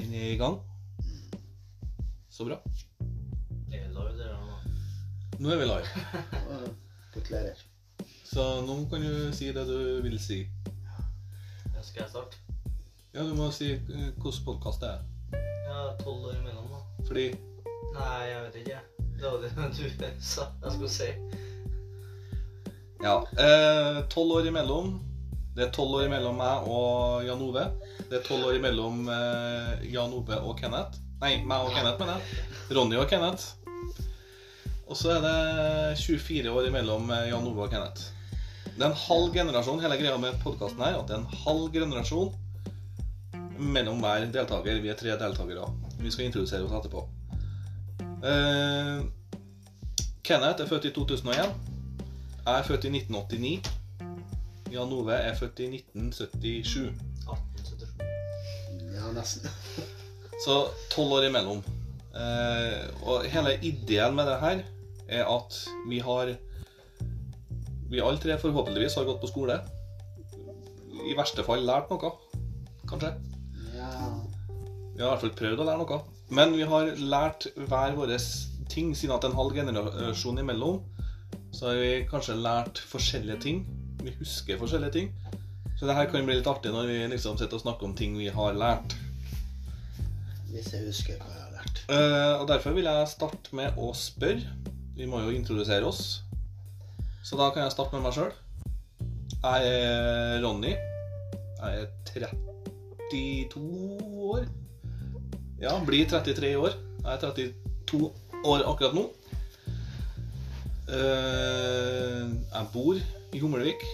Den er i gang. Så bra. Er vi live, der nå? Nå er vi live. Gratulerer. Så nå kan du si det du vil si. Ja, Skal jeg starte? Ja, du må si hvordan hvilken podkast det er. Ja, tolv år imellom, da. Fordi Nei, jeg vet ikke. Det var det du sa jeg skulle si. Ja. eh, Tolv år imellom. Det er tolv år mellom meg og Jan Ove. Det er tolv år mellom eh, Jan Ove og Kenneth. Nei, meg og Kenneth, mener jeg. Ronny og Kenneth. Og så er det 24 år mellom eh, Jan Ove og Kenneth. Det er en halv generasjon. Hele greia med podkasten her at det er en halv generasjon mellom hver deltaker. Vi er tre deltakere. Vi skal introdusere oss etterpå. Eh, Kenneth er født i 2001. Jeg er født i 1989. Jan Ove er født i 1977. 1877. Ja, nesten. Så tolv år imellom. Eh, og hele ideen med det her er at vi har Vi alle tre forhåpentligvis har gått på skole. I verste fall lært noe. Kanskje. Ja. Vi har i hvert fall prøvd å lære noe. Men vi har lært hver vår ting, siden at en halv generasjon imellom. Så har vi kanskje lært forskjellige ting. Vi husker forskjellige ting. Så det her kan bli litt artig når vi liksom sitter og snakker om ting vi har lært. Hvis jeg husker hva jeg har lært. Uh, og derfor vil jeg starte med å spørre. Vi må jo introdusere oss. Så da kan jeg starte med meg sjøl. Jeg er Ronny. Jeg er 32 år. Ja, blir 33 år. Jeg er 32 år akkurat nå. Uh, jeg bor i Hummelvik.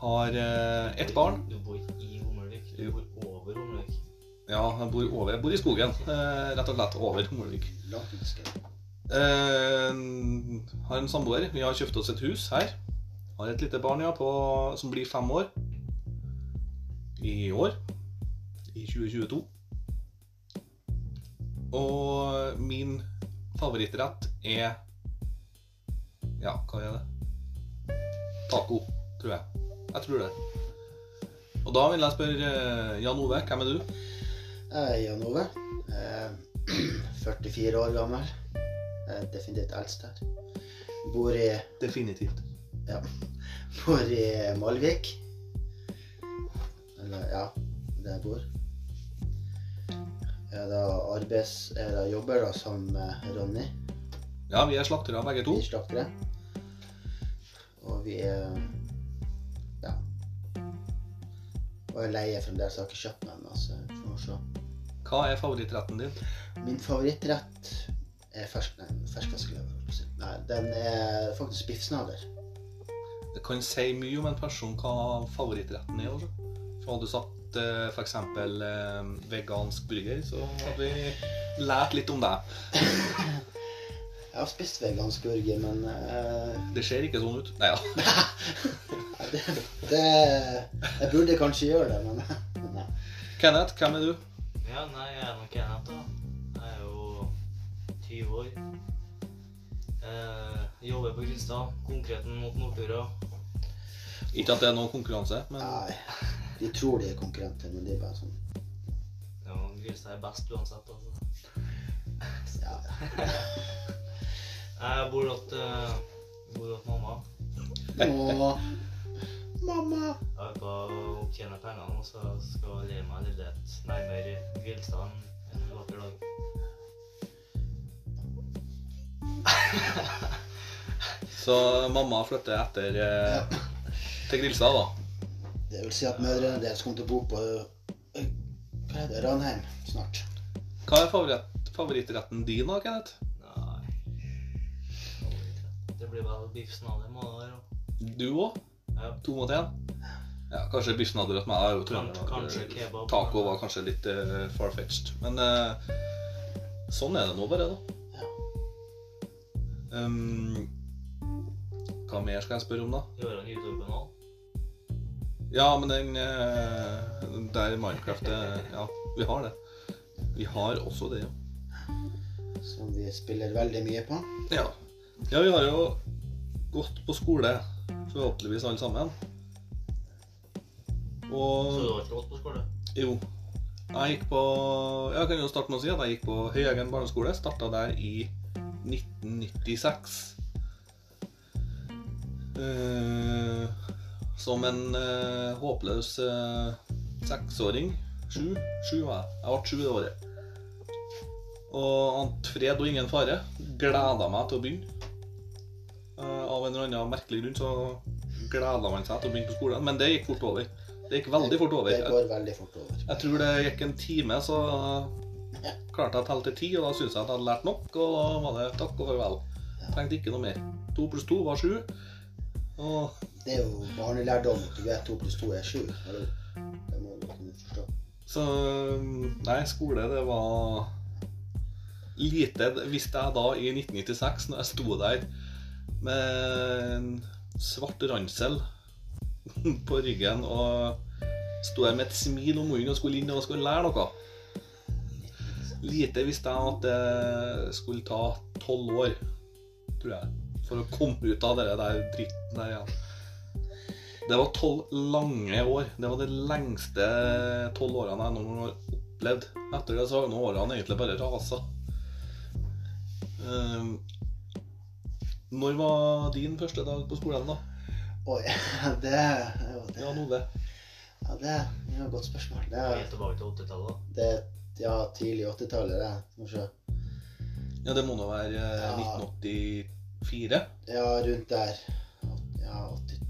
Har eh, ett barn. Du bor ikke i Hummelvik, du bor over Hummelvik. Ja, jeg bor, over, jeg bor i skogen. eh, Rett og slett over Hummelvik. Eh, har en samboer. Vi har kjøpt oss et hus her. Har et lite barn ja, på, som blir fem år. I år. I 2022. Og min favorittrett er Ja, hva er det? Taco, tror jeg. Jeg tror det. Og da vil jeg spørre eh, Jan Ove, hvem er du? Jeg er Jan Ove. Eh, 44 år gammel. Er definitivt eldst her. Bor i, Definitivt. ja, bor i Malvik. Eller, ja, der jeg bor. Jeg da arbeids... Jeg da jobber da som Ronny. Ja, vi er slaktere begge to. Vi er slaktere. Og vi Ja. Og jeg leier fremdeles. Jeg har ikke kjøpt meg ennå, så vi får se. Hva er favorittretten din? Min favorittrett er fersk, nei, den er faktisk biffsnadder. Det kan si mye om en person hva favorittretten er. Også. For hadde du satt eh, for eksempel eh, vegansk burger, så hadde vi lært litt om deg. Jeg har spist vegansk burger, men uh... Det ser ikke sånn ut. Nei ja. nei, det, det Jeg burde kanskje gjøre det, men nei. Kenneth, hvem er du? Ja, nei, jeg er nok Kenneth, da. Jeg er jo 20 år. Eh, jobber på Grimstad. Konkreten mot Nordfjorda. Ikke at det er noen konkurranse, men nei. De tror de er konkurrenter, men det er bare sånn Ja, Grimstad er best uansett, altså. Ja. Jeg bor hos uh, mamma. Og mamma. Jeg er på å opptjene pengene og så skal jeg leie meg en leilighet nærmere Grilstad en vakker dag. Så mamma flytter etter eh, til Grilstad, da. Det vil si at mødrene kommer til å bo på øy, Hva det? Ranheim snart. Hva er favoritt, favorittretten din, da, Kenneth? Det blir vel biffsnadder må det være. Du òg? Ja. To mot én? Ja, kanskje biffsnadder hos meg. Jeg er jo trønder. kanskje kebab. Taco var kanskje litt uh, far-fetched. Men uh, sånn er det nå bare, da. Ja. Um, hva mer skal jeg spørre om, da? Gjøre en YouTube-kanal. Ja, men den uh, Der Minecraft er Ja, vi har det. Vi har også det, ja. Som vi spiller veldig mye på. Ja, ja vi har jo gått på skole, forhåpentligvis alle sammen. Så du har ikke gått på skole? jo, Jeg gikk på Jeg kan jo starte med å si at jeg gikk på Høyeggen barneskole. Starta der i 1996. Uh, som en uh, håpløs uh, seksåring. Sju? Sju var jeg. Jeg ble sju det året. Og ant fred og ingen fare. Gleda meg til å begynne. Av en eller annen merkelig grunn så gleda man seg til å begynne på skolen. Men det gikk fort over. Det gikk veldig fort over. Det går veldig fort over. Jeg tror det gikk en time, så klarte jeg å telle til ti, og da syntes jeg at jeg hadde lært nok, og da var det takk og farvel. Trengte ikke noe mer. To pluss to var sju. Og Det er jo barnelærdom. Du vet to pluss to er sju. Det må du kunne forstå. så Nei, skole, det var lite Visste jeg da i 1996, når jeg sto der med en svart ransel på ryggen og sto der med et smil om munnen og skulle inn og skulle lære noe. Lite visste jeg at det skulle ta tolv år, tror jeg, for å komme ut av det der dritten der igjen. Det var tolv lange år. Det var de lengste tolv årene jeg noen gang har opplevd. Etter det så har nå årene egentlig bare rasa. Ehm, når var din første dag på skolen, da? Oi, det Ja, jo det. Jan Ove? Ja, det er et godt spørsmål. Det er, Helt tilbake til 80-tallet. det ja, tidlig 80-tallet, det. Må se. Ja, det må nå være eh, Ja. 1984. Ja, rundt der. Ja, 80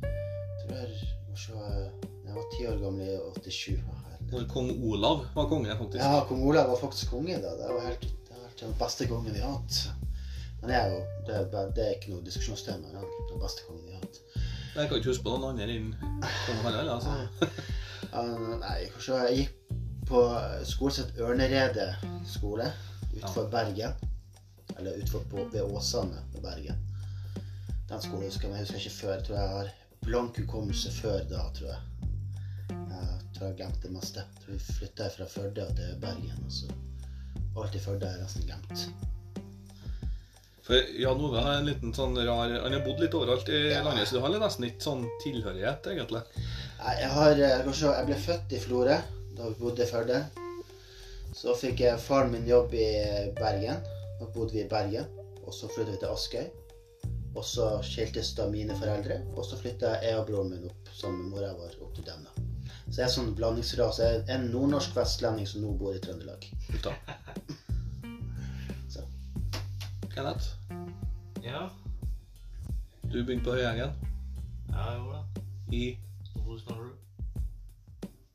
Tror jeg Må se Jeg var ti år gammel i 87. Hva er? Når kong Olav var konge, faktisk. Ja, kong Olav var faktisk konge da. Det var helt det var helt den beste kongen vi har hatt. Men det er jo det er, bare- det er ikke noe diskusjonstema. Det er den beste kongen vi har hatt. Jeg kan ikke huske på noen andre enn kong Harald. Altså. Ja, nei, kanskje jeg gikk på skole som het Ørneredet skole utenfor Bergen. Eller utenfor på, ved Åsane ved Bergen. Den skolen husker jeg, jeg husker ikke før. Jeg tror jeg har blank hukommelse før da, tror jeg. Jeg tror jeg glemte det meste. Jeg tror vi flytta fra Førde til Bergen. Og så alt i Førde er nesten glemt. For Jan Ove er en liten sånn rar Han har bodd litt overalt i Ja. landet, så du har nesten ikke sånn tilhørighet, egentlig. Jeg, har, eh, jeg ble født i Florø da vi bodde i Førde. Så fikk jeg faren min jobb i Bergen. Da bodde vi i Bergen. Og så flyttet vi til Askøy. Og så skiltes da mine foreldre. Og så flytta jeg og broren min opp sammen med mora vår opp til dem. da. Så jeg er sånn blandingsrase. Jeg er en nordnorsk vestlending som nå bor i Trøndelag. Kenneth, Ja, du begynte på Høyengen jeg gjorde det. i 2007.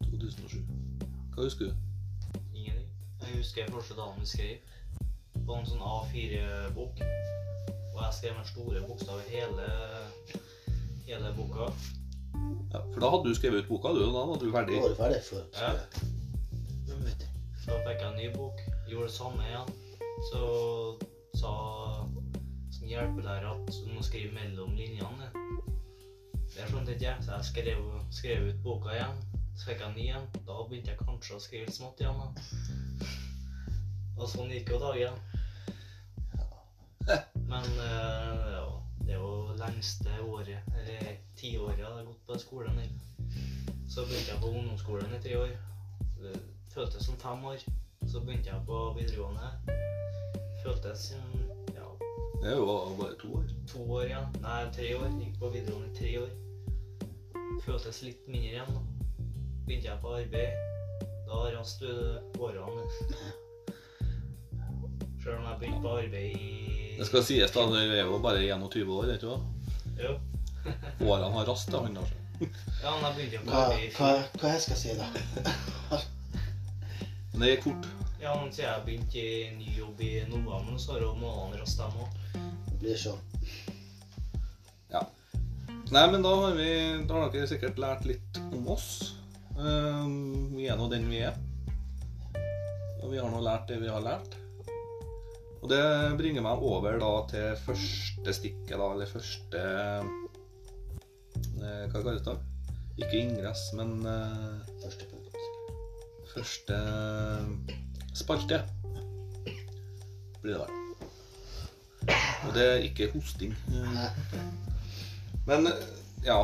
2007. Hva husker du? Ingenting. Jeg husker første dagen vi skrev på en sånn A4-bok. Og jeg skrev med store bokstaver hele, hele boka. Ja, for da hadde du skrevet ut boka, du, og da var du Da ferdig. var du ferdig for Ja. Ja, vet fikk jeg en ny bok. Gjorde det samme igjen. Så sa sånn hjelpelærer at du må skrive mellom linjene. Det skjønte ikke jeg, så jeg skrev, skrev ut boka igjen. Så fikk jeg ny igjen. Da begynte jeg kanskje å skrive smått igjen. da. Og sånn gikk jo dagen. Men eh, ja, det er jo lengste året, eller tiåret jeg har gått på skolen. her. Så begynte jeg på ungdomsskolen i tre år. Det føltes som fem år. Så begynte jeg på videregående. Føltes som ja, Det er jo bare to år. to år igjen. Nei, tre år. Gikk på videregående i tre år. Føltes litt mindre igjen. da. Begynte jeg på arbeid. Da raste årene. Sjøl om jeg begynte på arbeid i Det skal sies, da, du er jo bare 21 år, vet du hva? Jo. Årene har rast, da, han altså. Ja, men jeg begynte jo på arbeid i hva, hva, hva jeg skal si, da? Men det gikk fort. Ja, men siden jeg begynte i ny jobb i november, så har jo månedene rast, dem òg. Det blir sånn. Nei, men da har, vi, da har dere sikkert lært litt om oss. Ehm, vi er nå den vi er. Og vi har nå lært det vi har lært. Og det bringer meg over da til første stikket, da, eller første eh, Hva kalles det? Ikke ingress, men eh, Første punkt. første spalte blir det vel. Og det er ikke hosting. Men ja.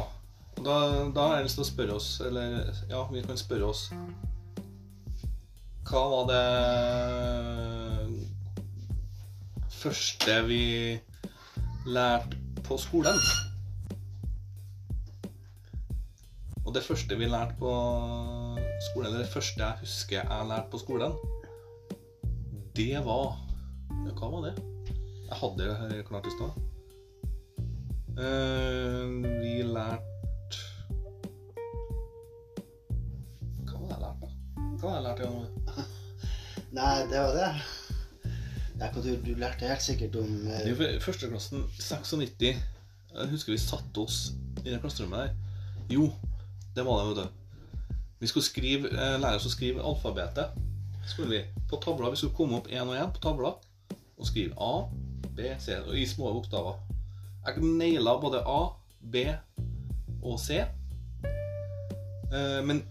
Da, da har jeg lyst til å spørre oss Eller ja, vi kan spørre oss Hva var det første vi lærte på skolen? Og det første vi lærte på skolen, eller det første jeg husker jeg lærte på skolen, det var Ja, hva var det? Jeg hadde det klart i stad. Uh, vi lærte Hva var det jeg lærte, da? Hva det jeg lærte gjennom det? Nei, det var det. Du, du lærte helt sikkert om eh, Det er førsteklassen 96. Jeg husker vi satte oss i det klasserommet der. Jo, det var det, vet du. Vi skulle skrive, eh, lære oss å skrive alfabetet. Skulle vi. På tavla. Vi skulle komme opp én og én på tavla og skrive A, B, C og i små bokstaver. Jeg naila både A, B og C. Eh, men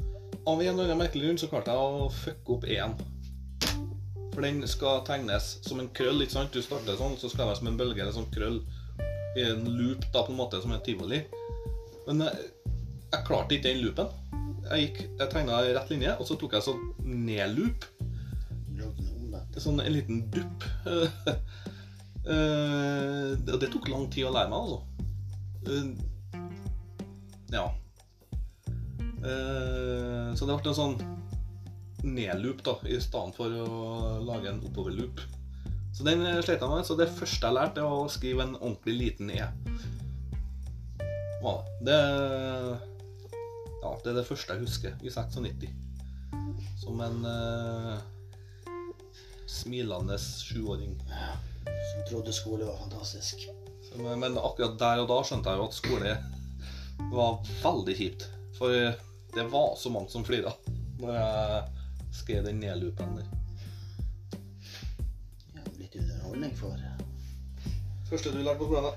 av en eller annen merkelig grunn så klarte jeg å fucke opp én. For den skal tegnes som en krøll. ikke sant? Du starter sånn, så skal det være som en bølge eller sånn krøll i en loop, da på en måte, som en tivoli. Men jeg, jeg klarte ikke den loopen. Jeg, gikk, jeg tegna rett linje, og så tok jeg sånn ned-loop. Sånn en liten dupp. Eh, Og det tok lang tid å lære meg, altså. Eh, Ja. Eh, Så det ble en sånn ned-loop, da, i stedet for å lage en oppover-loop. Så den slet jeg med. Så det første jeg lærte, var å skrive en ordentlig liten E. Ja, det. Ja, det er det første jeg husker i 96. Som en smilende sjuåring. Ja, Som trodde skole var fantastisk. Så, men- men akkurat der og da skjønte jeg jo at skole var veldig kjipt. For det var så mange som flira når jeg skrev den nedloopen der. Ja, litt underholdning for Første du lærte på skolen, da?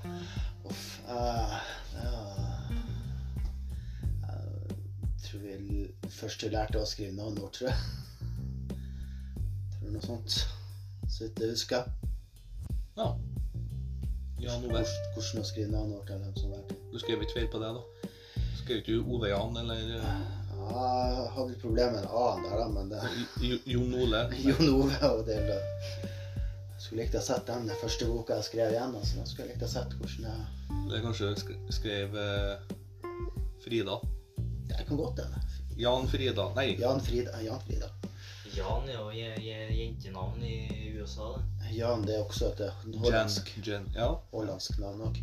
Uff. uh, var Jeg tror vi først lærte å skrive navneord, tror jeg. Tror noe sånt. Så vidt jeg husker. Ja. Jan Ove. Hvordan, å skrive navneord til dem som lærte. Du skrev ikke feil på det, da? Skrev ikke du Ove Jan eller Ja, jeg hadde litt problemer med A-en der, da, men det Jon Ole? Jon Ove og det da. Skulle likt å sett den første boka jeg skrev igjen. Altså. Jeg skulle likt å sett hvordan jeg Eller kanskje sk- skrev eh, Frida? Det kan godt hende. Jan Frida Nei, Jan Frida. Jan Frida. Jan er jo je- je- jentenavn i USA, det. Jan det er også et eh, hollandsk, Ja. hollandsk navn òg.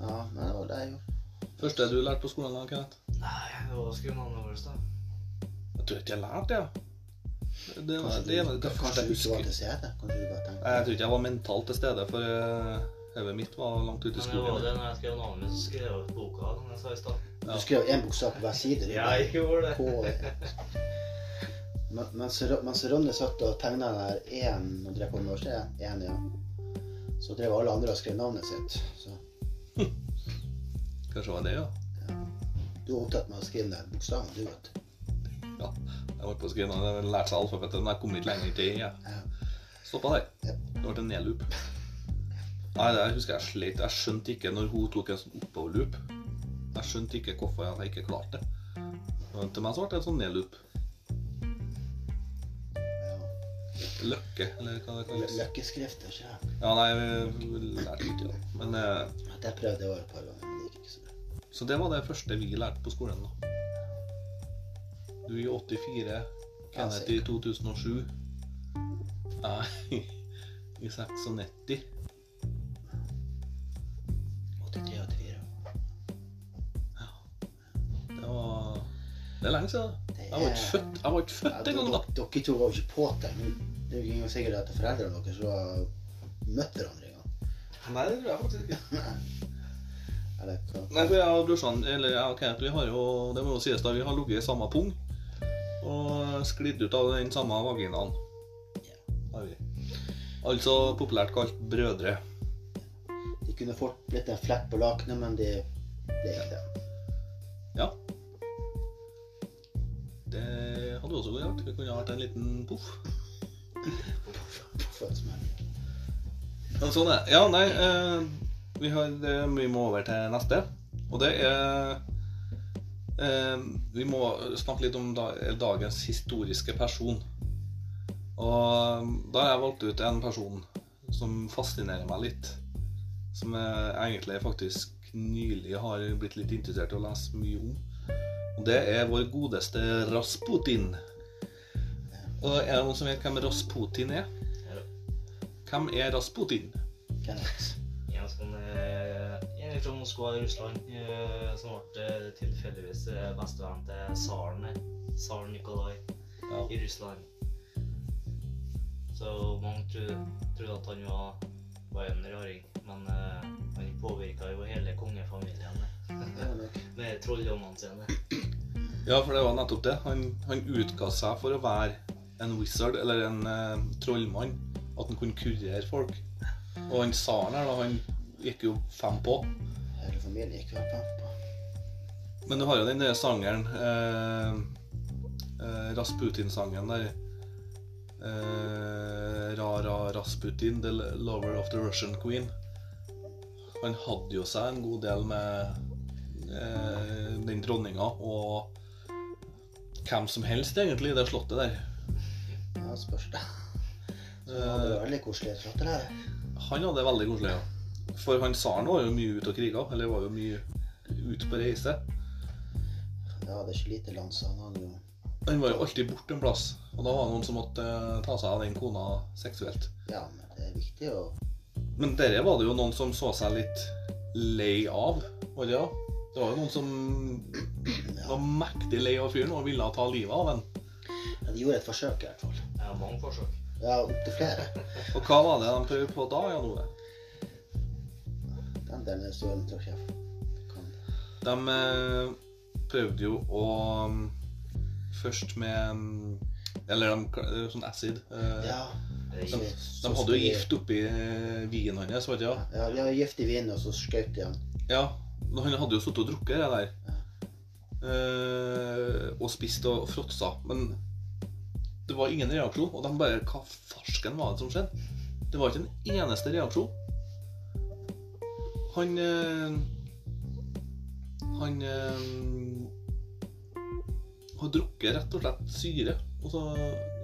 Ja, men det var det jeg gjorde. Første du lærte på skolen, da, Kenneth? Nei, det var skrivenavnet vårt, da. Jeg tror ikke jeg lærte det. ja. Det, var, Kanskje det, du, det, det kanskje jeg du ikke var til stede? Kanskje du bare tenkte Jeg tror ikke jeg var mentalt til stede, for eh, hodet mitt var langt ute i Men det var det når jeg skrev navnet mitt, så skrev jeg ut boka, som jeg sa i stad. Du skrev én bokstav på hver side. Ja, jeg gjorde det. Men- Mens Ro- Ronny satt og tegna der én og drev på med årsstedet, én, ja. så drev alle andre og skrev navnet sitt. Så Kanskje var det, ja. du var opptatt med å skrive ned bokstavene, du, vet du. ja. Jeg var på å skrive ned. jeg lærte seg alfabetet, men jeg kom ikke lenger til E. Ja. Stoppa der. Ja. Det ble en nedloop. Nei, det husker jeg slet. Jeg skjønte ikke når hun tok en sånn oppoverloop. Jeg skjønte ikke hvorfor jeg ikke klarte det. Til meg så ble det en sånn nedloop. Løkke, eller hva det kalles. Løkkeskrift, ikke sant? Ja, nei, vi lærte ikke det. Men eh, Det prøvde jeg et par ganger, men det gikk ikke så bra. Så det var det første vi lærte på skolen. da. Du i 84, Kenneth i 2007. Jeg i 96. 83 og 84. Det var Det er lenge siden. Det Jeg var ikke født, jeg var ikke Ja, født engang da. dere, to var jo ikke påtenkt. Det er jo ikke sikkert at foreldrene deres var møtt hverandre engang. Nei, det tror jeg faktisk ikke. Eller hva? Nei, for jeg og brorsan, eller og Kenneth, vi har jo, det må jo sies da, vi har ligget i samme pung. Og sklidd ut av den samme vaginaen. Har vi. Altså populært kalt brødre. De kunne fort blitt en flekk på lakenet, men det ble ikke det. Ja. Hadde også vært Det kunne vært en liten poff. Sånn er. Ja, nei, eh, vi har vi må over til neste. Og det er Eh, vi må snakke litt om dagens historiske person. Og da har jeg valgt ut en person som fascinerer meg litt. Som jeg egentlig faktisk nylig har blitt litt interessert i å lese mye om. Og det er vår godeste Rasputin. Og er det noen som vet hvem Rasputin er? Ja. Hvem er Rasputin? Kenneth. En som eh, En fra Moskva i Russland eh, som ble eh, tilfeldigvis bestevenn til tsaren. eh, Tsar Nikolai Ja. i Russland. Så mange trodde, trodde at han var, var en raring, men eh, han påvirka jo hele kongefamilien med trolldommene sine. Ja, for det var nettopp det. Han, han utga seg for å være en wizard, eller en eh, trollmann. At han kunne kurere folk. Og han tsaren her, da, han gikk jo fem på. Hele familien gikk jo fem på. Men du har jo den der sangeren eh, eh, Rasputin-sangen der. Eh, Ra-ra Rasputin, the lover of the Russian queen. Han hadde jo seg en god del med eh, den dronninga og hvem som helst, egentlig, det slottet der. Ja, spørs det. Så var Eh, veldig koselig slott slottet der. han hadde det veldig koselig, ja. For han tsaren var jo mye ute og kriga, eller var jo mye ute på reise. Ja, det er ikke lite land, så han hadde jo Han var jo alltid borte en plass, og da var det noen som måtte eh, ta seg av den kona seksuelt. Ja, men det er viktig å Men dere var det jo noen som så seg litt lei av, var det ja? Det var jo noen som var mektig lei av fyren og ville ta livet av ham. ja, De gjorde et forsøk, i hvert fall. Ja, mange forsøk. Ja, opptil flere. Og hva var det de prøvde på da, Jan Ove? Den delen er stående til sjef. De eh, prøvde jo å mm, Først med mm, Eller de, sånn acid. eh, Ja. De, de hadde jo gift oppi eh, vinen hans, var det ikke? Ja, de hadde gift i vinen, og så skjøt de han. Ja, han hadde jo sittet og drukket det der. Eh, og spist og fråtsa. Men det var ingen reaksjon. Og de bare Hva farsken var det som skjedde? Det var ikke en eneste reaksjon. Han eh, Han eh, har drukket rett og slett syre. Og så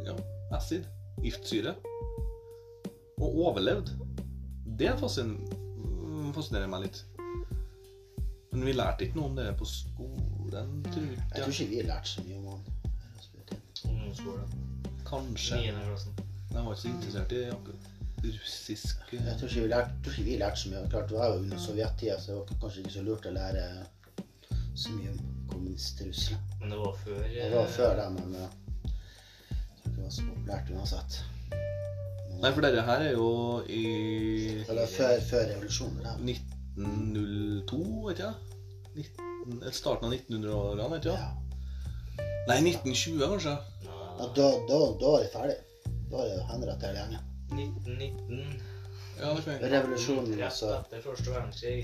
ja, acid. Giftsyre. Og overlevd. Det fascinerer meg litt. Men vi lærte ikke noe om det på skolen, tror Jeg tror ikke vi har lært så mye om han. Kanskje. Niende. Jeg var ikke så interessert i akkurat russisk Jeg tror ikke vi lærte, ikke vi lærte så mye. Klart, Det var jo under sovjettida, så det var kanskje ikke så lurt å lære så mye om kommunist-Russland. Men det var før Det var før det, men eh, jeg tror ikke det var så populært uansett. Nei, for dette her er jo i Eller før, før revolusjonen. Det der. 1902, vet jeg. 19, starten av 1900-årene, vet jeg. Ja. Nei, 1920 kanskje. Ja, da, da, da var det ferdig. Da var det henrettet hele gjengen. 1919. Ja, det kan. Revolusjonen, Rett altså. etter første verdenskrig.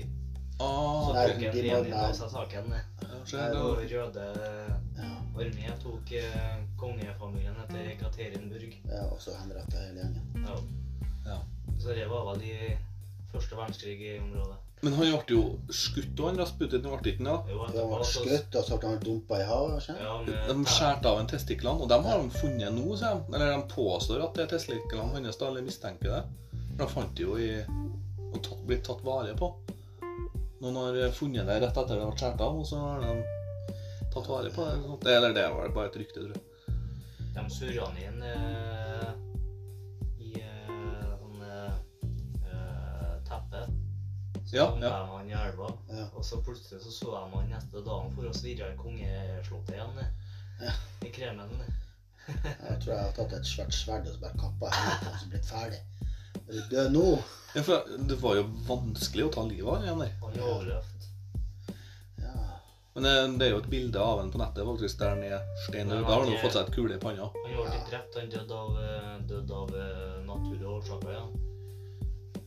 Ah, Så tok de nei. av saken. Og Røde Ja, armé tok eh, kongefamilien etter Katerinburg. ja og så henrettet hele gjengen. Ja. Ja. Så det var vel i første verdenskrig i området. Men han ble jo skutt òg, han Rasputin ble ikke han, så- skutt, og så ble han dumpa i havet. Ja, De skjærte av en testiklene, og dem har de funnet nå, sier de. Eller de påstår at det er testiklene hans, da, eller mistenker det. For de fant det jo i og tatt, blitt tatt vare på. Noen har funnet det rett etter det ble skåret av, og så har de tatt vare på det. eller det var bare et rykte, tror jeg. De surra han inn eh, Så Ja, ja. de han i elva. Ja. Og så plutselig så så jeg han neste dagen for å svirre i kongeslottet igjen. eh, Ja. I kremen. Jeg tror jeg har tatt et svært sverd og så bare kappa hodet og så blitt ferdig. Er du død nå? Ja, for det var jo vanskelig å ta livet av han igjen der. Han overlevde. Ja. Men det, det er jo et bilde av ham på nettet faktisk der han er stein død. Da har han jo fått seg et kule i panna. Han ble ikke drept, han døde av, død døde av eh, naturlige årsaker. Ja.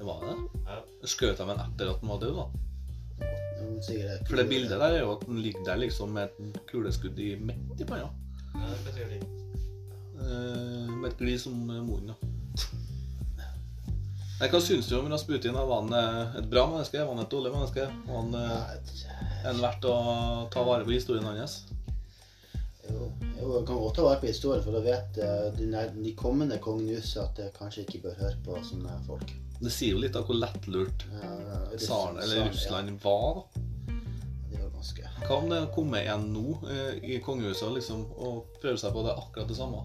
Det var det. Ja. Skjøt de han etter at han var død, da? Men sikkert For det bildet der er jo at han ligger der liksom med et kuleskudd i midt i panna. Ja, det betyr det. Eh, med et glis om eh, munnen, da. Nei, hva syns du om Rasputin? Var han eh, et bra menneske? Var han et dårlig menneske? Var han, en eh, Er verdt å ta vare på historien hans? Jo, jo, jeg kan godt ta vare på historien, for da vet de, de, kommende kongene i huset at jeg kanskje ikke bør høre på sånne folk. Det sier jo litt av hvor lettlurt Ja, tsaren, eller Russland, var. da. Ja, det var ganske Hva om det kommer en nå eh, i kongehuset liksom, og prøver seg på det akkurat det samme?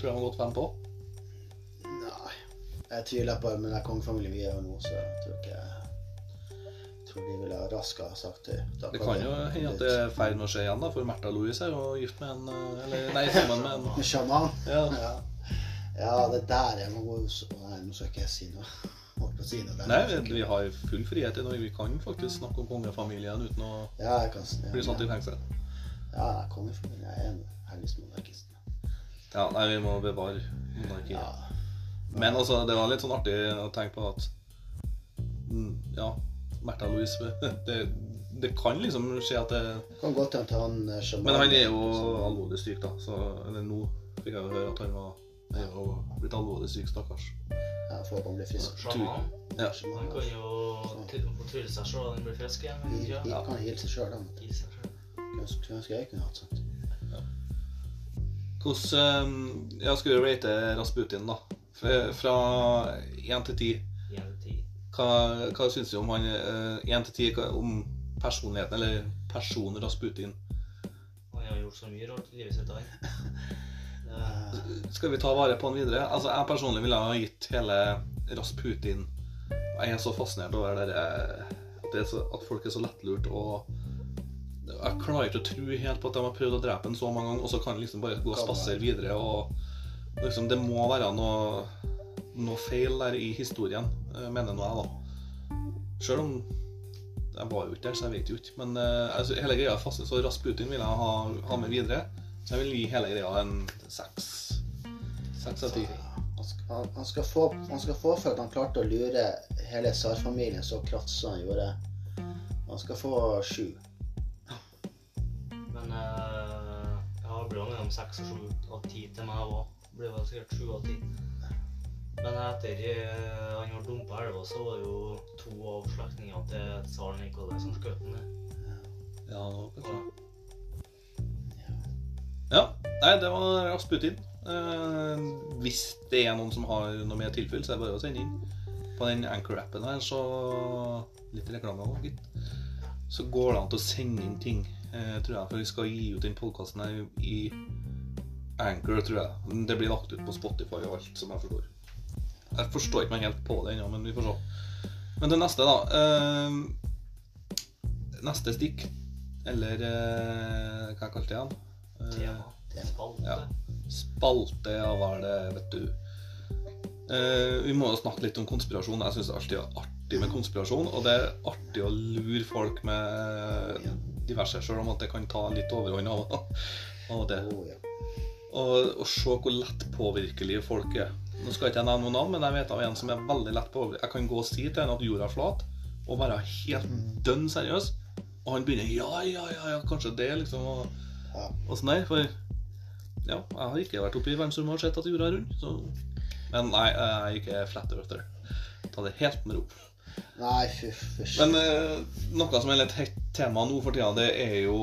Tror du han har gått fem på. Nei. Jeg tviler på det men den kongefamilien vi er nå, så jeg tror ikke Jeg tror de ville ha sagt det. Da Det kan jo hende at det er i ferd med å skje igjen, da, for Märtha Louise er jo gift med en eh, Eller nei, sammen med en sjaman? Ja. Ja. Ja, det der er noe så- Nei, nå skal ikke jeg si noe. Si noe. Nei, vi, har full frihet i Norge. Vi kan faktisk snakke om kongefamilien uten å Ja, kan ja, bli satt i fengsel. Ja, kongefamilien er en heldigvis monarkist. Ja, nei, vi må bevare monarkiet. Ja. Men altså, det var litt sånn artig å tenke på at mm, Ja, Märtha Louise det, det kan liksom skje at det Kan godt hende han eh, Men han er jo alvorlig syk, da. Så eller nå fikk jeg jo høre at han var han er jo blitt alvorlig syk, stakkars. Ja, får han blir frisk. Sjaman. Ja. Han kan jo ty- fortrylle seg sjøl og han blir frisk igjen. Han kan hilse seg sjøl, han. Skulle ønske jeg kunne hatt sånt. Hvordan eh, Ja, skal du rate Rasputin, da? Fra- én til ti. Igjen til ti. Hva, hva syns du om han én til ti om personligheten, eller personen Rasputin? Han har gjort så mye rart i livet sitt. Han. Det- Skal vi ta vare på han videre? Altså, Jeg personlig ville ha gitt hele Rasputin Jeg er så fascinert over det der, at, det så, at folk er så lettlurt og Jeg klarer ikke å tro helt på at de har prøvd å drepe han så mange ganger, og så kan han liksom bare gå og spasere videre. og liksom, Det må være noe, noe feil der i historien, eh, mener nå jeg, da. Sjøl om jeg var jo ikke der, så jeg vet jo ikke. Men uh, altså, hele greia er fast, så Rasputin vil jeg ha, ha med videre. Så jeg vil gi hele greia en seks. Seks av ti. Han han, skal få, han skal få for at han klarte å lure hele tsarfamilien så kraftig som han gjorde. Han skal få sju. Men eh, jeg det blir jo mellom seks og sju og ti til meg òg. Det blir vel sikkert sju av ti. Men etter eh, han ble dumpa i elva, så var det jo to av slektningene til tsar Nikolai som skjøt ham ned. Ja, kanskje. Ja. Nei, det var Rasputin. Eh, hvis det er noen som har noe mer tilfelle, så er det bare å sende inn. På den Anchor-appen her, så Litt reklame òg, gitt. Så går det an til å sende inn ting, eh, tror jeg. For vi skal gi ut den podkasten her i Anchor, tror jeg. Det blir lagt ut på Spotify og alt, som jeg forstår. Jeg forstår ikke meg helt på det ennå, men vi får se. Men det neste, da. Eh, neste stikk, eller eh, hva jeg kalte det igjen? Eh, Tema. Spalte. ja. Spalte, ja, hva er det, vet du. Eh, vi må jo snakke litt om konspirasjon. Jeg syns det er alltid artig med konspirasjon. Og det er artig å lure folk med diverse, selv om at det kan ta litt overhånd av av til. Oh. Og, og se hvor lett påvirkelige folk er. Nå skal jeg ikke nevne noen navn, men jeg vet av en som er veldig lett påvirkelig. Jeg kan gå og si til en at jorda er flat, og være helt dønn seriøs. Og han begynner ja, ja, ja, ja kanskje det, liksom. Og, Ja. og sånn der. For ja, jeg har ikke vært oppe i verdensrommet og sett at jorda er rund. Så. Men nei, jeg er ikke flat earther. Ta det helt med ro. Nei, fy fy. Men eh, noe som er litt hett tema nå for tida, det er jo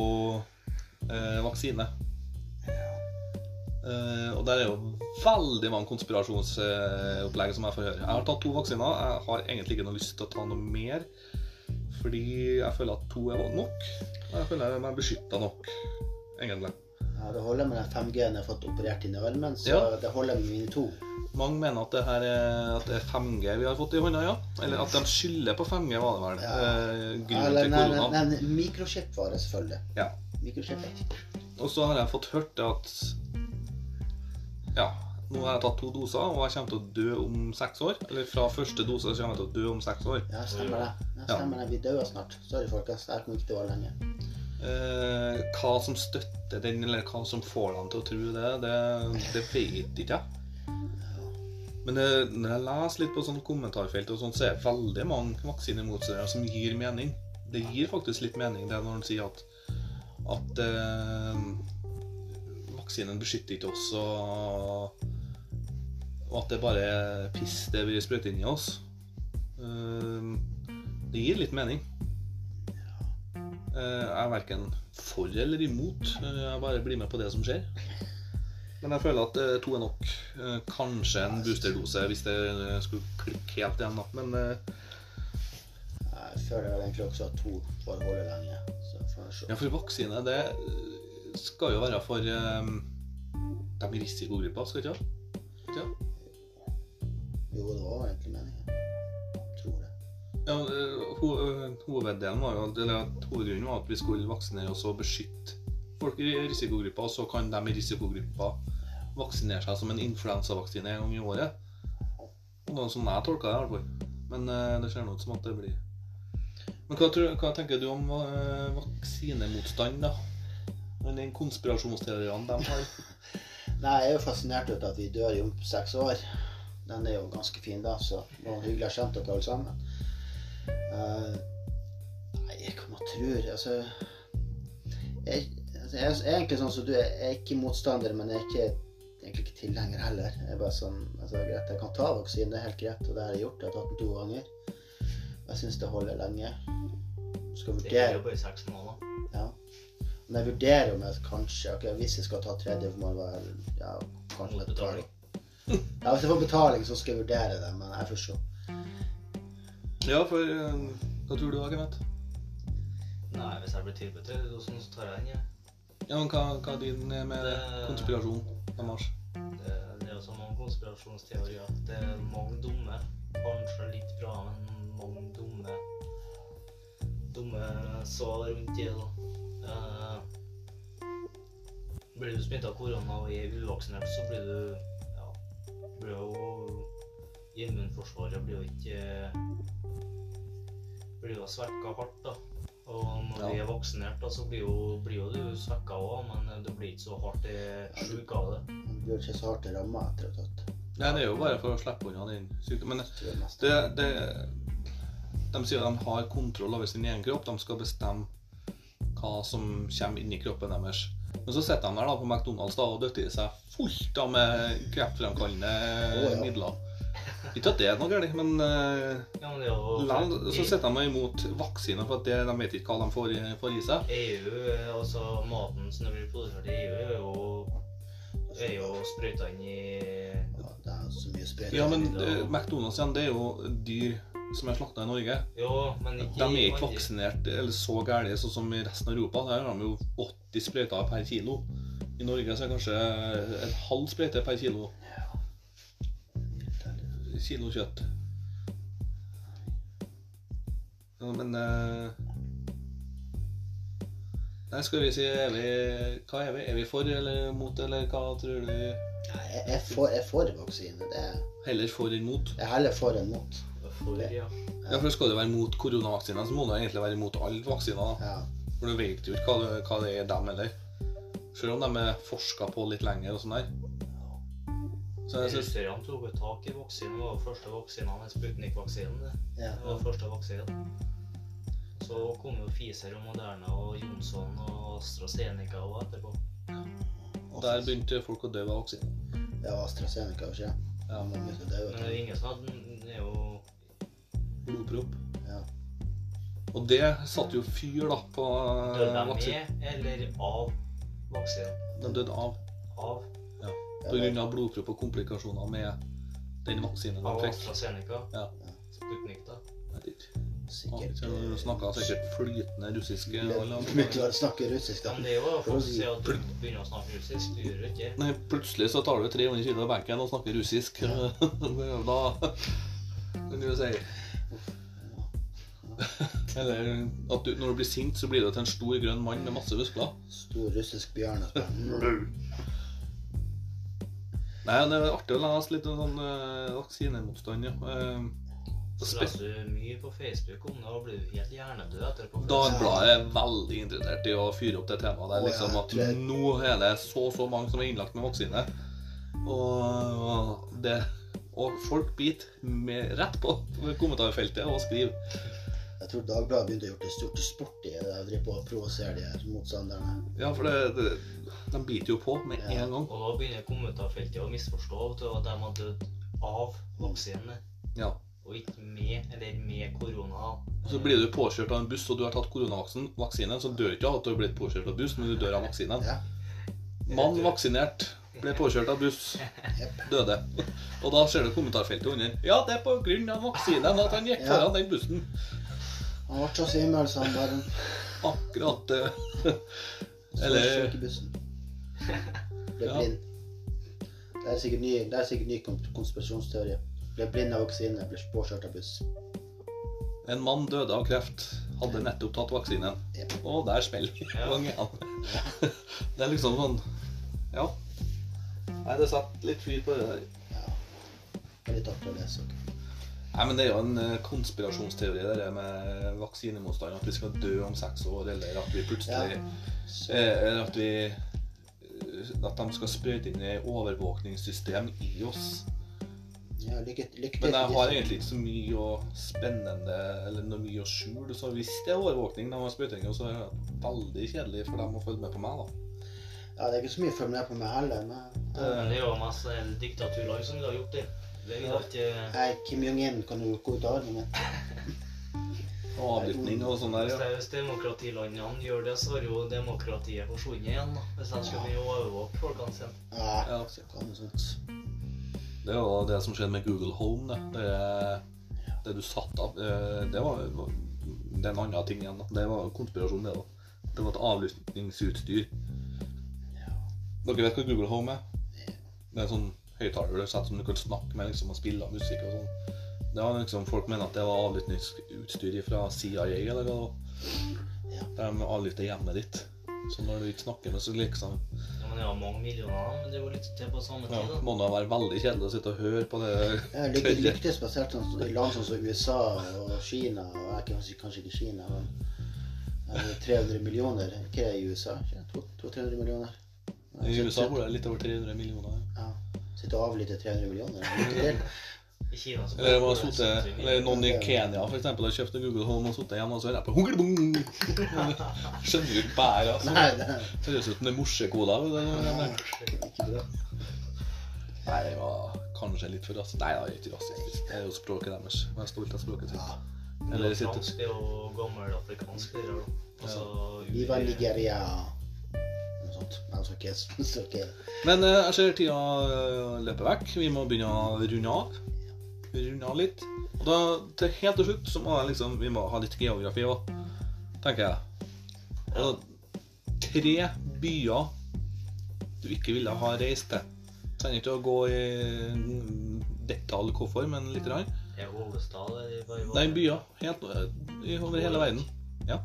eh, vaksine. Eh, og der er jo veldig mange konspirasjonsopplegg som jeg får høre. Jeg har tatt to vaksiner. Jeg har egentlig ikke noe lyst til å ta noe mer. Fordi jeg føler at to er nok. Og jeg føler er beskytta nok, egentlig. Ja, det holder med den 5G-en jeg har fått operert inn i armen, så Ja. det holder med mine to. Mange mener at det her er, at det er 5G vi har fått i hånda, ja. Eller at de skylder på 5G, var det vel. Ja. Eh, Eller nei, korona. nei, nei, mikrochip var det selvfølgelig. Ja. Og så har jeg fått hørt at Ja, nå har jeg tatt to doser, og jeg kommer til å dø om seks år. Eller fra første dose kommer jeg til å dø om seks år. Ja, stemmer det. Ja. stemmer det. Vi dør snart. Sorry, folkens. Jeg kommer ikke til å være lenge. Eh, hva som støtter den, eller hva som får dem til å tro det, det, det vet ikke jeg. Men det, når jeg leser litt på sånn kommentarfelt, og sånt, så er det veldig mange vaksinemotstandere som gir mening. Det gir faktisk litt mening det når han sier at, at eh, vaksinen beskytter ikke oss, og, og at det bare er piss det vi sprøyter inn i oss. Eh, det gir litt mening. Eh, Jeg er verken for eller imot. Eh, Jeg bare blir med på det som skjer. Men jeg føler at eh, to er nok. Kanskje en boosterdose hvis det skulle klikke helt igjen. da. Men Jeg føler vel egentlig også at to får holde lenge. Ja, for vaksine, det skal jo være for um, de i risikogruppa, skal ikke det? Ja. Jo, det var egentlig meningen. Tror det. Ja, hoveddelen var jo, eller at Hovedgrunnen var at vi skulle vaksinere oss og beskytte folk i risikogruppa, og så kan de i risikogruppa vaksinere seg som en influensavaksine en gang i året. Det var sånn jeg tolka det, i hvert. Men uh, det ser nå ut som at det blir Men hva, tror, hva tenker du om uh, vaksinemotstand, da? Den konspirasjonsteoriene de har? Nei, jeg er jo fascinert av at vi dør i om seks år. Den er jo ganske fin, da, så det var hyggelig å kjent dere alle sammen. Eh, nei, hva man tror Altså jeg, altså, jeg er egentlig sånn som du. Jeg er ikke motstander, men jeg er ikke, egentlig ikke tilhenger heller. Jeg er bare sånn, altså, greit, jeg kan ta vaksinen, det er helt greit, og det har jeg gjort. Jeg har tatt den to ganger. Jeg syns det holder lenge. Skal Det er jo bare seks måneder. ja. Men jeg vurderer om jeg kanskje ok, Hvis jeg skal ta tredje, får man vel ja, kanskje betaling. Ja, hvis jeg får betaling, så skal jeg vurdere det, men jeg får se. Ja, for eh, Hva tror du, Kenneth? Nei, hvis jeg blir tilbudt det, så tar jeg den, jeg. Ja, men hva, hva er din eh, med Det- konspirasjon deres? Det, det er jo så mange konspirasjonsteorier. Det er mange dumme. Kanskje litt bra, men mange dumme Dumme svar rundt det, da. Eh, blir du smitta av korona og er uvaksinert, så blir du Ja, blir jo Immunforsvaret blir jo ikke Blir jo svekka hardt, da. Og når Ja. vi er vaksinert, da, så blir jo, blir jo du svekka òg, men du blir ikke så hardt eh, sjuk av det. Du blir ikke så hardt ramma etter å ha tatt Nei, det er jo bare for å slippe unna den sykdommen. Men det, det, de sier at de har kontroll over sin egen kropp. De skal bestemme hva som kommer inn i kroppen deres. Men så sitter de der da på McDonald's da, og døtter i seg fullt av med kreftfremkallende oh, ja. midler. Ikke at det er noe galt, men uh, Ja, men er så setter de imot vaksiner, for at det, de vet ikke hva de får får i seg. EU, eh, altså maten som blir produsert i EU, er jo, er jo sprøyta inn i Ja, det er så mye sprøyta Ja, men uh, McDonald's igjen, det er jo dyr som er slakta i Norge. Jo, men ikke De er ikke vaksinert eller så gærne sånn som i resten av Europa. Der har de jo 80 sprøyter per kilo. I Norge så er det kanskje en halv sprøyte per kilo, kilo kjøtt. Ja, men eh, Nei, skal vi si er vi, Hva er vi? Er vi for eller mot, eller hva tror du? Nei, jeg, jeg, får, jeg får vaksine. Det er, Heller for enn mot? jeg heller for enn mot. For, ja. Ja, for Skal du være mot koronavaksiner, så må du egentlig være mot alle vaksiner. da. Ja. For du vet jo ikke hva, det- hva det er dem heller. Selv om de er forska på litt lenger og sånn der. Så jeg synes, Russerne tok jo tak i vaksinen. Det var første vaksinen, den Sputnik-vaksinen. det. Ja. Det var første vaksinen. Så kom jo Pfizer og Moderna og Jonsson og AstraZeneca og etterpå. Og der begynte folk å dø av vaksinen. Ja, AstraZeneca, og sant? Ja, Men det er jo ingen som hadde Det er jo Blodpropp. Ja. Og det satte jo fyr da på eh, Døde de med eller av vaksinen? De døde av. Av, Av blodpropp og komplikasjoner med den vaksinen de av fikk. AstraZeneca? Ja. Sputnik, da? Sikkert. Du snakka sikkert flytende russisk. alle Begynte andre. å snakke russisk, da. men det er jo folk som sier at du begynner å snakke russisk. Du gjør jo ikke Nei, plutselig så tar du 300 kilo av benken og snakker russisk. da kan du jo si Eller at du, når du blir sint, så blir du til en stor grønn mann med masse muskler. Stor russisk bjørn spør Nei, det er artig å lese litt om sånn uh, vaksinemotstand, ja. Eh, Så leser du mye på Facebook om det, og blir du helt hjernedød etterpå. Dagbladet er veldig interessert i å fyre opp det temaet der. Liksom. At nå er det så så mange som er innlagt med vaksine. Og, det, og folk biter med rett på kommentarfeltet og skriver. Jeg tror Dagbladet begynte å gjøre det stort sport i det. å drive på å provosere de her motstanderne. Ja, for det, det, de biter jo på med Ja. en gang. Og da begynner kommentarfeltet å misforstå at de har dødd av vaksinene. Ja. og ikke med, eller med korona. Så blir du påkjørt av en buss, og du har tatt koronavaksinen, så dør ikke av at du har blitt påkjørt av buss, men du dør av vaksinen. Ja. Mann vaksinert ble påkjørt av buss, døde. Og da ser du kommentarfeltet under. Ja, det er på grunn av vaksinen at han gikk Ja. foran den bussen. Han ble så svimmel, så han bare Akkurat det. Eller- Sykebussen. Ble Ja. blind. Det er sikkert ny, det er sikkert ny konspirasjonsteori. Ble blind av vaksine, ble påkjørt av buss. En mann døde av kreft, hadde nettopp tatt vaksinen. Jepp. Og der smeller Ja. igjen. Det er liksom sånn Ja. Nei, det satt litt fyr på det der. Ja. Det er litt artig å lese. også. Nei, men Det er jo en eh, konspirasjonsteori det der med vaksinemotstand. At vi skal dø om seks år, eller at vi plutselig ja. eh, Eller at vi eh, At de skal sprøyte inn et overvåkningssystem i oss. ja, lykke, lykke. Men jeg har egentlig ikke så mye å spennende eller noe mye å skjule. Så hvis det er overvåkning de har sprøytet inn, så er det veldig kjedelig for dem å følge med på meg. da. Ja, det er ikke så mye å følge med på meg heller. Men det er jo masse diktatur som har gjort det. Ikke Nei, Kim Jong-un kan jo gå ut av armen. Og avlytting og sånn der. Ja. det, hvis demokratilandene gjør det, så har jo demokratiet forsvunnet igjen. da. Hvis de skal begynne å overvåke folkene sine. Ja, Ja. så kan det sånt. Det jo det som skjedde med Google Home. Det, det, det du satt av eh, Det var det er en annen ting igjen. da. Det var konspirasjon, det òg. Det var et avlyttingsutstyr. Dere vet hva Google Home er? Det er sånn høyttaler du setter som du kan snakke med liksom, og spille av musikk og sånn. Det var liksom, Folk mener at det var avlyttingsutstyr fra CIA eller hva det. Ja. De avlytter hjemmet ditt. Så når du ikke snakker med, så liksom Ja, men det var mange millioner, men det var litt til på samme ja, tid. da. Må da være veldig kjedelig å sitte og høre på det Ja, det lykke spesielt sånn, i land sånn som USA og Kina, og jeg kanskje, kanskje ikke Kina, men eh, 300 millioner. Hva er det i USA? Ikke 200-300 millioner? I USA bor det litt over 300 millioner. Ja. Sitte og avlytte 300 millioner. I Kina så Eller, det var det sittet, 70 eller noen i Kenya for eksempel, har kjøpt en Google Home og sittet hjemme og så hører jeg på hungelbong. Skjønner du ikke bæret, altså. Nei, det høres ut som det er er bra. Nei, det var kanskje litt for rasistisk. Nei, det er ikke rasistisk. Det er jo språket deres. Vær stolt av språket Ja. sitt. Eller sitt. fransk det er jo gammel afrikansk. Altså, Viva Nigeria. Sånt. Men så ikke, så ikke Men eh, jeg ser tida eh, løper vekk. Vi må begynne å runde av. Runde av litt. Og da, til helt til slutt så må jeg liksom, vi må ha litt geografi òg, tenker jeg. Og tre byer du ikke ville ha reist til. Trenger ikke å gå i detalj hvorfor, men litt. grann. Er hovedstad eller Nei, byer. Helt eh, over hele verden. Ja.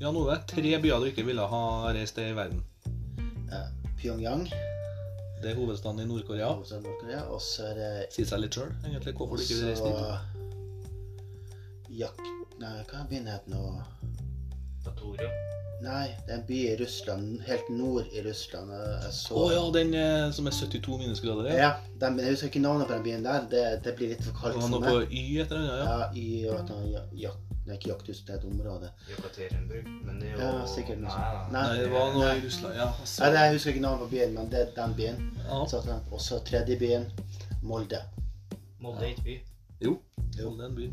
Jan Ove, tre byer du ikke ville ha reist til i verden. Pyongyang, Det er hovedstaden i Nord-Korea. hovedstaden Nord-Korea, og så er det Sier seg litt sjøl, egentlig, hvorfor du ikke vil reise dit. Jak... Nei, hva er byen het nå? Datoria. Nei, det er en by i Russland, helt nord i Russland. Jeg så oh, ja, den eh, som er 72 minusgrader? Ja. Ja, den, jeg husker ikke navnet på den byen der. Det, det blir litt for kaldt for meg. noe på Y et eller annet? ja. Ja, Y og Nei, ikke jakthus, det er et område. Jekaterinburg. Men det er jo Ja, sikkert noe sånt. Nei, Nei. Nei, det var noe i Russland, ja. Nei, det- jeg husker ikke navnet på byen, men det er den byen. ja. Og så tredje byen, Molde. Molde er ikke by. Jo, Molde er en by.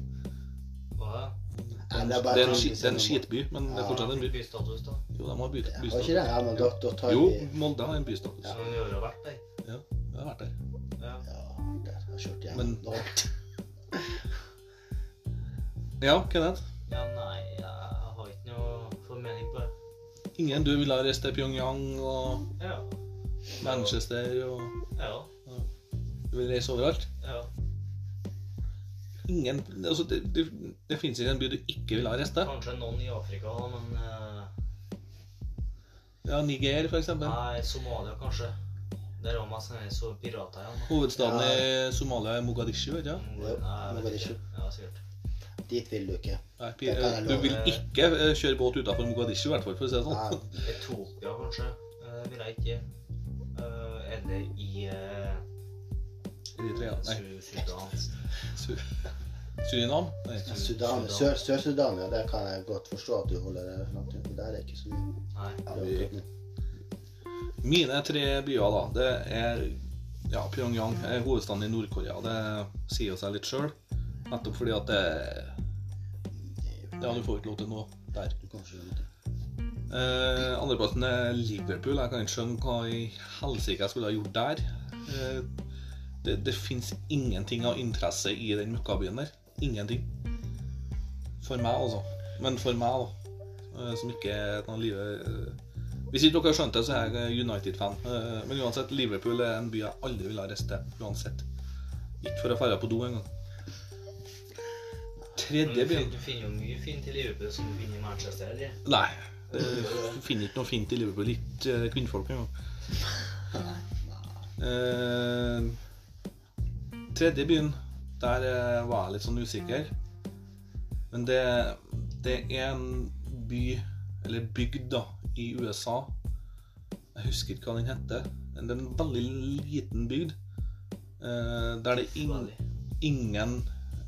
Hva er det? Det er en, Nei, er en, skitby, men det er fortsatt en by. Bystatus, da. Jo, de har by, Var ikke det? Ja, men da, da tar Jo, Molde har en bystatus. Ja. Så vi har vært der. Ja, jeg har vært der. Ja. Ja, der har jeg kjørt hjem. Men-. Ja, Kenneth? ja, nei, jeg har ikke noe formening på det. Ingen du ville ha reist til Pyongyang og Ja. Manchester og Ja. Du vil reise overalt? Ja. Ingen Altså, det, det, det fins ikke en by du ikke vil ha reist til. Kanskje noen i Afrika, men uh... Ja, Niger, for eksempel. Nei, Somalia, kanskje. Der var masse sånne så pirater igjen. Hovedstaden Hovedstaden i Somalia er Mogadishu, vet du? ja? Mogadishu. Ja, sikkert. Dit vil du ikke. Nei, du vil ikke eh, kjøre båt utenfor Mogadishu, i hvert fall, for å si det sånn. Ja, Etiopia, kanskje. Eh, vil jeg ikke. Eh, eller i Eritrea. Nei, Surinam? Sudan, Sør- Sør-Sudan, ja, det kan jeg godt forstå at du holder deg langt unna. Der er ikke så mye. Nei. Mine tre byer, da, det er ja, Pyongyang er hovedstaden i Nord-Korea. Det sier jo seg litt sjøl. Nettopp fordi at det Ja, du får ikke lov til noe der. Du kan ikke noe. Eh, Andreplassen er Liverpool. Jeg kan ikke skjønne hva i helsike jeg skulle ha gjort der. Eh, det det fins ingenting av interesse i den møkkabyen der. Ingenting. For meg, altså. Men for meg, da. eh, Som ikke er noe livet eh, Hvis ikke dere har skjønt det, så er jeg United-fan. Eh, Men uansett, Liverpool er en by jeg aldri ville ha reist til. Uansett. Ikke for å dra på do engang. Tredje du, byen du finner jo mye fint i Liverpool som du finner i Manchester. eller? Nei. Du finner ikke noe fint i Liverpool. Ikke eh, kvinnfolk engang. Eh, tredje byen, der eh, var jeg litt sånn usikker. Men det, det er en by, eller bygd, da, i USA. Jeg husker ikke hva den heter. Men det er en veldig liten bygd. eh, der det er ing, ingen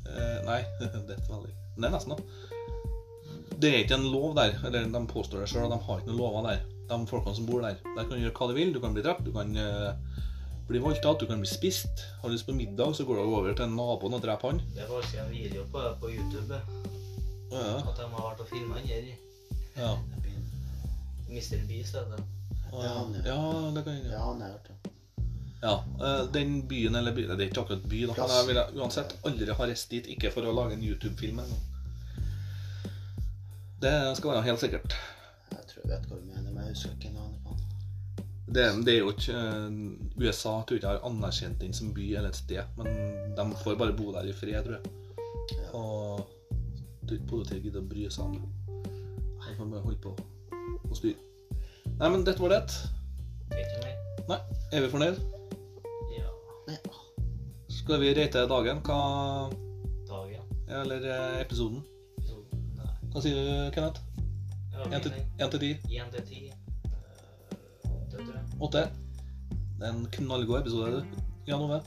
eh, Nei, det er litt det er nesten, da. Det er ikke en lov der. Eller de påstår det sjøl, de har ikke noen lover der. De folkene som bor der. Der kan du gjøre hva du vil. Du kan bli drept, du kan eh, bli voldtatt, du kan bli spist. Har du lyst på middag, så går du over til naboen og dreper han. Det er faktisk en video på, på YouTube Ja, at de har vært og filma den her. ja. Mr. Beast heter det. Ja, ja, det kan jeg gjøre. Ja, han har hørt det. Ja, eh, den byen, eller byen, det er ikke akkurat by, da, men jeg ville uansett aldri ha reist dit, ikke for å lage en YouTube-film. Det skal være helt sikkert. Jeg tror jeg vet hva du mener, men jeg husker ikke navnet på han. Det, det er jo ikke eh, USA tror ikke jeg har anerkjent den som by eller et sted, men de får bare bo der i fred, tror jeg. Ja. Og tror ikke politiet gidder å bry seg om det. De kan bare holde på og styre. Nei, men dette var det. Nei, er vi fornøyd? Ja. Skal vi rate dagen? Hva Dagen. Eller eh, episoden? Nei. Hva sier du, Kenneth? Ja, 1 til, fin, 1 til 10? 1 til 10. Eh, Åtte, tror jeg. 8? Det er en knallgod episode, du. Jan Ove?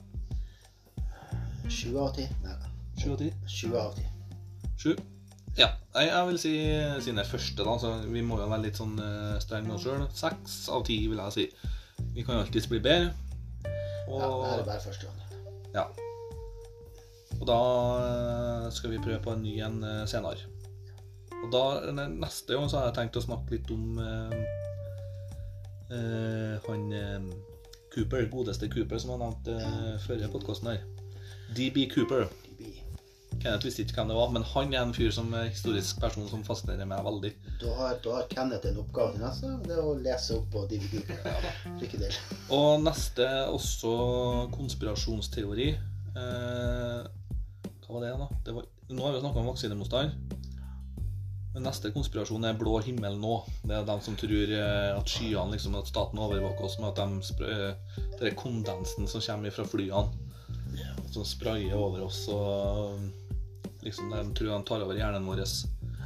Sju av ti? Nei, 7 av 10? sju av ti. 7? Ja. Nei, jeg vil si siden det er første, da, så vi må jo være litt sånn uh, strenge med oss sjøl. 6 av 10, vil jeg si. Vi kan jo alltids bli bedre. Og Ja, det er bare første gang. Ja. Og da eh, skal vi prøve på en ny en eh, senere. Og da, neste gang så har jeg tenkt å snakke litt om eh, eh, han Cooper, godeste Cooper, som jeg nevnte eh, før i podkasten her. DB Cooper. Kenneth visste ikke hvem det var, men han er en fyr som er historisk person som fascinerer meg veldig. Da har, da har Kenneth en oppgave til neste. Det er å lese opp på DB. Lykke til. Og neste også konspirasjonsteori. Eh, hva var det da? Det var, nå har vi snakka om vaksinemotstand. Men neste konspirasjon er blå himmel nå. Det er de som tror eh, at skyene, liksom, at staten overvåker oss med at de spr eh, kondensen som kommer fra flyene, som sprayer over oss og liksom de tror de tar over hjernen vår.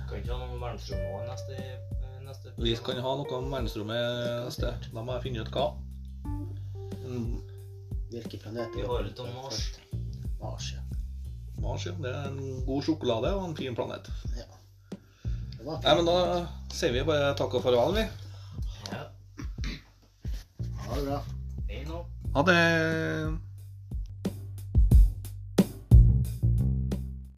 Kan ikke ha noe verdensrom nå neste, eh, neste Vi kan ha noe om verdensrommet neste. Da må jeg finne ut hva. Mm, Hvilke planeter Vi har litt om Mars. Mars, ja. Mars, ja. Det er en god sjokolade og en fin planet. ja. Det var Nei, men da sier vi bare takk og farvel, vi. Ja. Ha det bra. Hei nå. Ha det.